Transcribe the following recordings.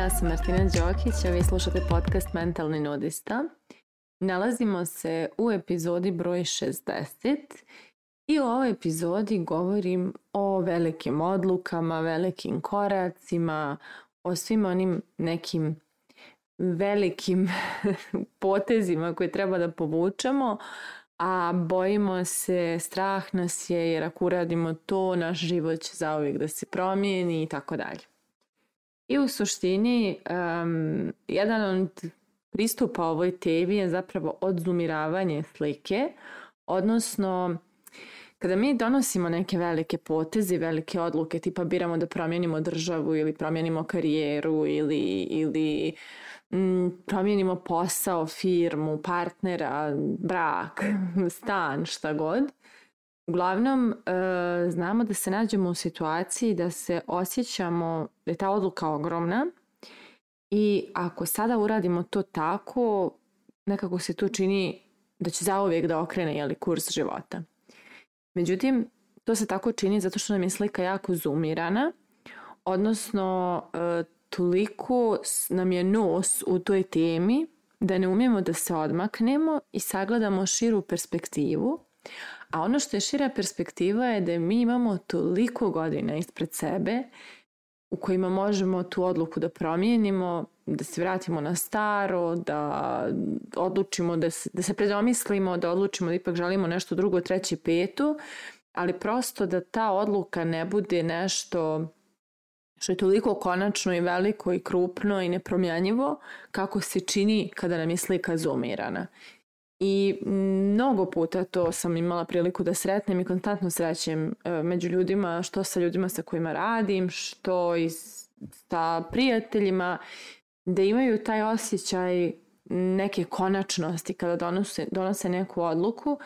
ja sam Martina Đokić, a vi slušate podcast Mentalni nudista. Nalazimo se u epizodi broj 60 i u ovoj epizodi govorim o velikim odlukama, velikim koracima, o svim onim nekim velikim potezima koje treba da povučemo, a bojimo se, strah nas je jer ako uradimo to, naš život će zauvijek da se promijeni i tako dalje. I u suštini, um, jedan od pristupa ovoj temi je zapravo odzumiravanje slike, odnosno kada mi donosimo neke velike poteze, velike odluke, tipa biramo da promijenimo državu ili promijenimo karijeru ili, ili m, mm, promijenimo posao, firmu, partnera, brak, stan, šta god, Uglavnom, e, znamo da se nađemo u situaciji da se osjećamo da je ta odluka ogromna i ako sada uradimo to tako, nekako se tu čini da će zauvijek da okrene jeli, kurs života. Međutim, to se tako čini zato što nam je slika jako zoomirana, odnosno e, toliko nam je nos u toj temi da ne umijemo da se odmaknemo i sagledamo širu perspektivu, A ono što je šira perspektiva je da mi imamo toliko godina ispred sebe u kojima možemo tu odluku da promijenimo, da se vratimo na staro, da odlučimo, da se, da se predomislimo, da odlučimo da ipak želimo nešto drugo, treće, petu, ali prosto da ta odluka ne bude nešto što je toliko konačno i veliko i krupno i nepromjanjivo kako se čini kada nam je slika zoomirana. I mnogo puta to sam imala priliku da sretnem i konstantno srećem e, među ljudima, što sa ljudima sa kojima radim, što i sa prijateljima, da imaju taj osjećaj neke konačnosti kada donose, donose neku odluku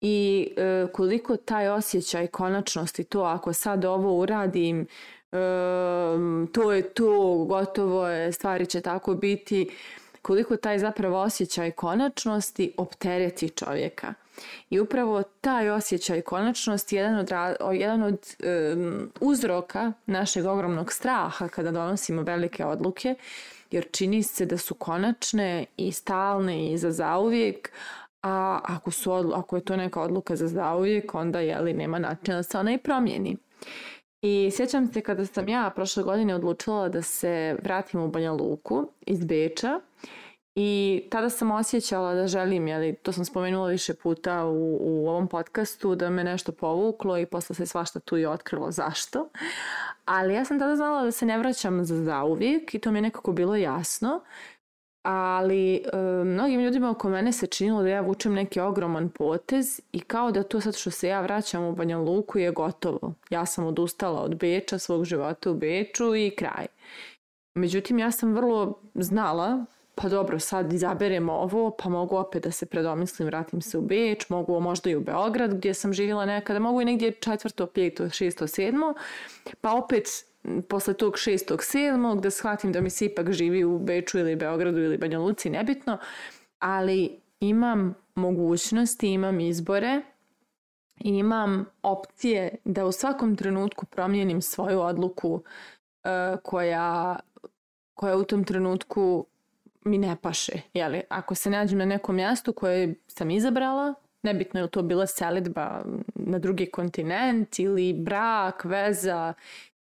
i e, koliko taj osjećaj konačnosti, to ako sad ovo uradim, e, to je to, gotovo je, stvari će tako biti, koliko taj zapravo osjećaj konačnosti optereti čovjeka. I upravo taj osjećaj konačnosti jedan od, jedan od um, uzroka našeg ogromnog straha kada donosimo velike odluke, jer čini se da su konačne i stalne i za zauvijek, a ako, su, ako je to neka odluka za zauvijek, onda jeli, nema načina da se ona i promijeni. I sjećam se kada sam ja prošle godine odlučila da se vratim u Banja Luku iz Beča i tada sam osjećala da želim, jeli, to sam spomenula više puta u, u ovom podcastu, da me nešto povuklo i posle se svašta tu i otkrilo zašto. Ali ja sam tada znala da se ne vraćam za zauvijek i to mi je nekako bilo jasno ali e, mnogim ljudima oko mene se činilo da ja vučem neki ogroman potez i kao da to sad što se ja vraćam u Banja Luku je gotovo. Ja sam odustala od Beča, svog života u Beču i kraj. Međutim, ja sam vrlo znala, pa dobro, sad izaberem ovo, pa mogu opet da se predomislim, vratim se u Beč, mogu možda i u Beograd gdje sam živjela nekada, mogu i negdje četvrto, peto, šesto, sedmo, pa opet posle tog 6. 7. da shvatim da mi se ipak živi u Beču ili Beogradu ili Banja Luci, nebitno, ali imam mogućnosti, imam izbore imam opcije da u svakom trenutku promijenim svoju odluku e, koja, koja u tom trenutku mi ne paše. Jeli, ako se nađem na nekom mjestu koje sam izabrala, nebitno je to bila selitba na drugi kontinent ili brak, veza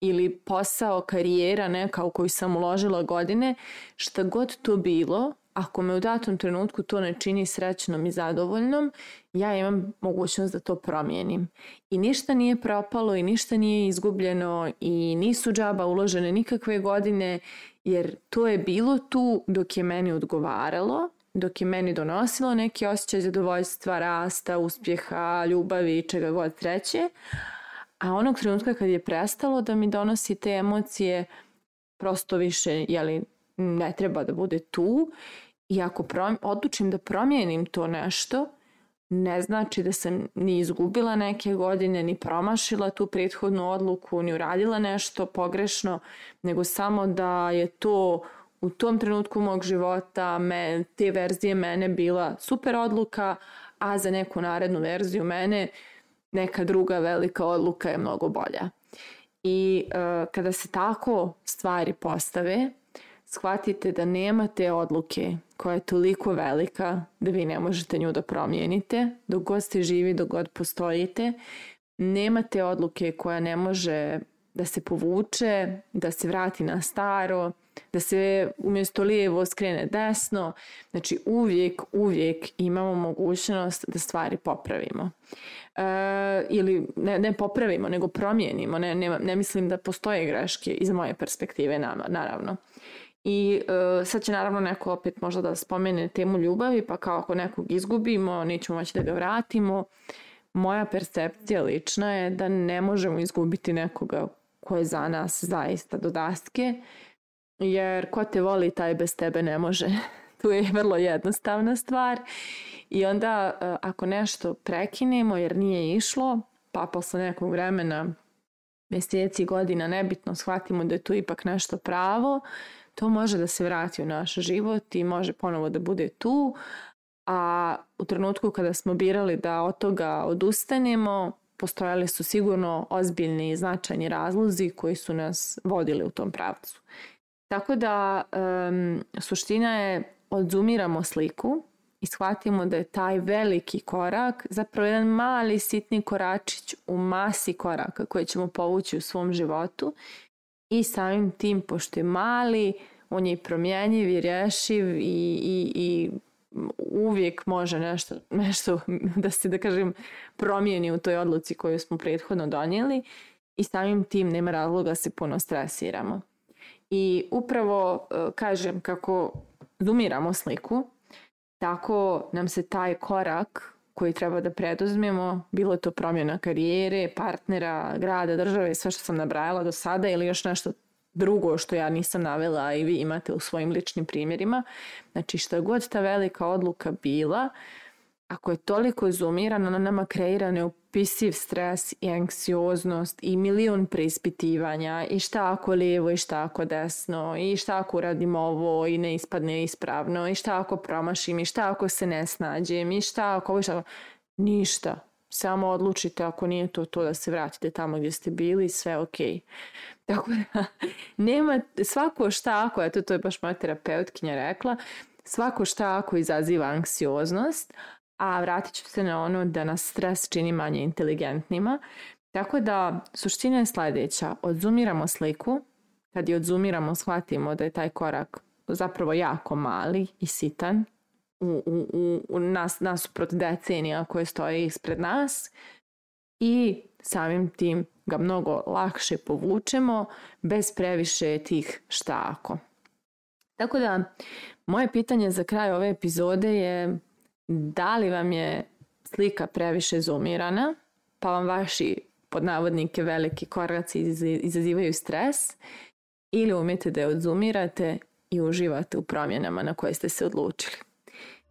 ili posao, karijera neka u koju sam uložila godine, šta god to bilo, ako me u datom trenutku to ne čini srećnom i zadovoljnom, ja imam mogućnost da to promijenim. I ništa nije propalo i ništa nije izgubljeno i nisu džaba uložene nikakve godine, jer to je bilo tu dok je meni odgovaralo, dok je meni donosilo neki osjećaj zadovoljstva, rasta, uspjeha, ljubavi i čega god treće, A onog trenutka kad je prestalo da mi donosi te emocije, prosto više jeli, ne treba da bude tu i ako prom odlučim da promijenim to nešto, ne znači da sam ni izgubila neke godine, ni promašila tu prethodnu odluku, ni uradila nešto pogrešno, nego samo da je to u tom trenutku mog života me, te verzije mene bila super odluka, a za neku narednu verziju mene neka druga velika odluka je mnogo bolja. I uh, kada se tako stvari postave, shvatite da nemate odluke koja je toliko velika da vi ne možete nju da promijenite, dok god ste živi, dok god postojite, nemate odluke koja ne može da se povuče, da se vrati na staro, da se umjesto lijevo skrene desno. Znači uvijek, uvijek imamo mogućnost da stvari popravimo. E, ili ne, ne popravimo, nego promijenimo. Ne, ne, ne mislim da postoje greške iz moje perspektive, naravno. I e, sad će naravno neko opet možda da spomene temu ljubavi, pa kao ako nekog izgubimo, nećemo moći da ga vratimo. Moja percepcija lična je da ne možemo izgubiti nekoga koje za nas zaista do jer ko te voli taj bez tebe ne može. tu je vrlo jednostavna stvar i onda e, ako nešto prekinemo jer nije išlo, pa posle nekog vremena mjeseci, godina, nebitno, shvatimo da je tu ipak nešto pravo, to može da se vrati u naš život i može ponovo da bude tu, a u trenutku kada smo birali da od toga odustanemo, postojali su sigurno ozbiljni i značajni razlozi koji su nas vodili u tom pravcu. Tako da um, suština je odzumiramo sliku i shvatimo da je taj veliki korak zapravo jedan mali sitni koračić u masi koraka koje ćemo povući u svom životu i samim tim pošto je mali, on je promjenjiv i rješiv i, i, i uvijek može nešto, nešto da se, da kažem, promijeni u toj odluci koju smo prethodno donijeli i samim tim nema razloga da se puno stresiramo. I upravo e, kažem kako zumiramo sliku, tako nam se taj korak koji treba da preduzmemo, bilo to promjena karijere, partnera, grada, države, sve što sam nabrajala do sada ili još nešto drugo što ja nisam navela, a i vi imate u svojim ličnim primjerima. Znači šta god ta velika odluka bila, ako je toliko zoomirana, ona nama kreira neopisiv stres i anksioznost i milion preispitivanja i šta ako lijevo i šta ako desno i šta ako uradim ovo i ne ispadne ispravno i šta ako promašim i šta ako se ne snađem i šta ako ovo i šta ako... Ništa samo odlučite ako nije to to da se vratite tamo gdje ste bili, sve ok. Tako da, nema, svako šta ako, eto to je baš moja terapeutkinja rekla, svako šta ako izaziva anksioznost, a vratit ću se na ono da nas stres čini manje inteligentnima. Tako da, suština je sledeća odzumiramo sliku, kad je odzumiramo shvatimo da je taj korak zapravo jako mali i sitan, u, u, u, u nas, nasuprot decenija koje stoje ispred nas i samim tim ga mnogo lakše povučemo bez previše tih šta ako. Tako da, moje pitanje za kraj ove epizode je da li vam je slika previše zoomirana, pa vam vaši pod navodnike veliki koraci izazivaju stres ili umete da je odzumirate i uživate u promjenama na koje ste se odlučili.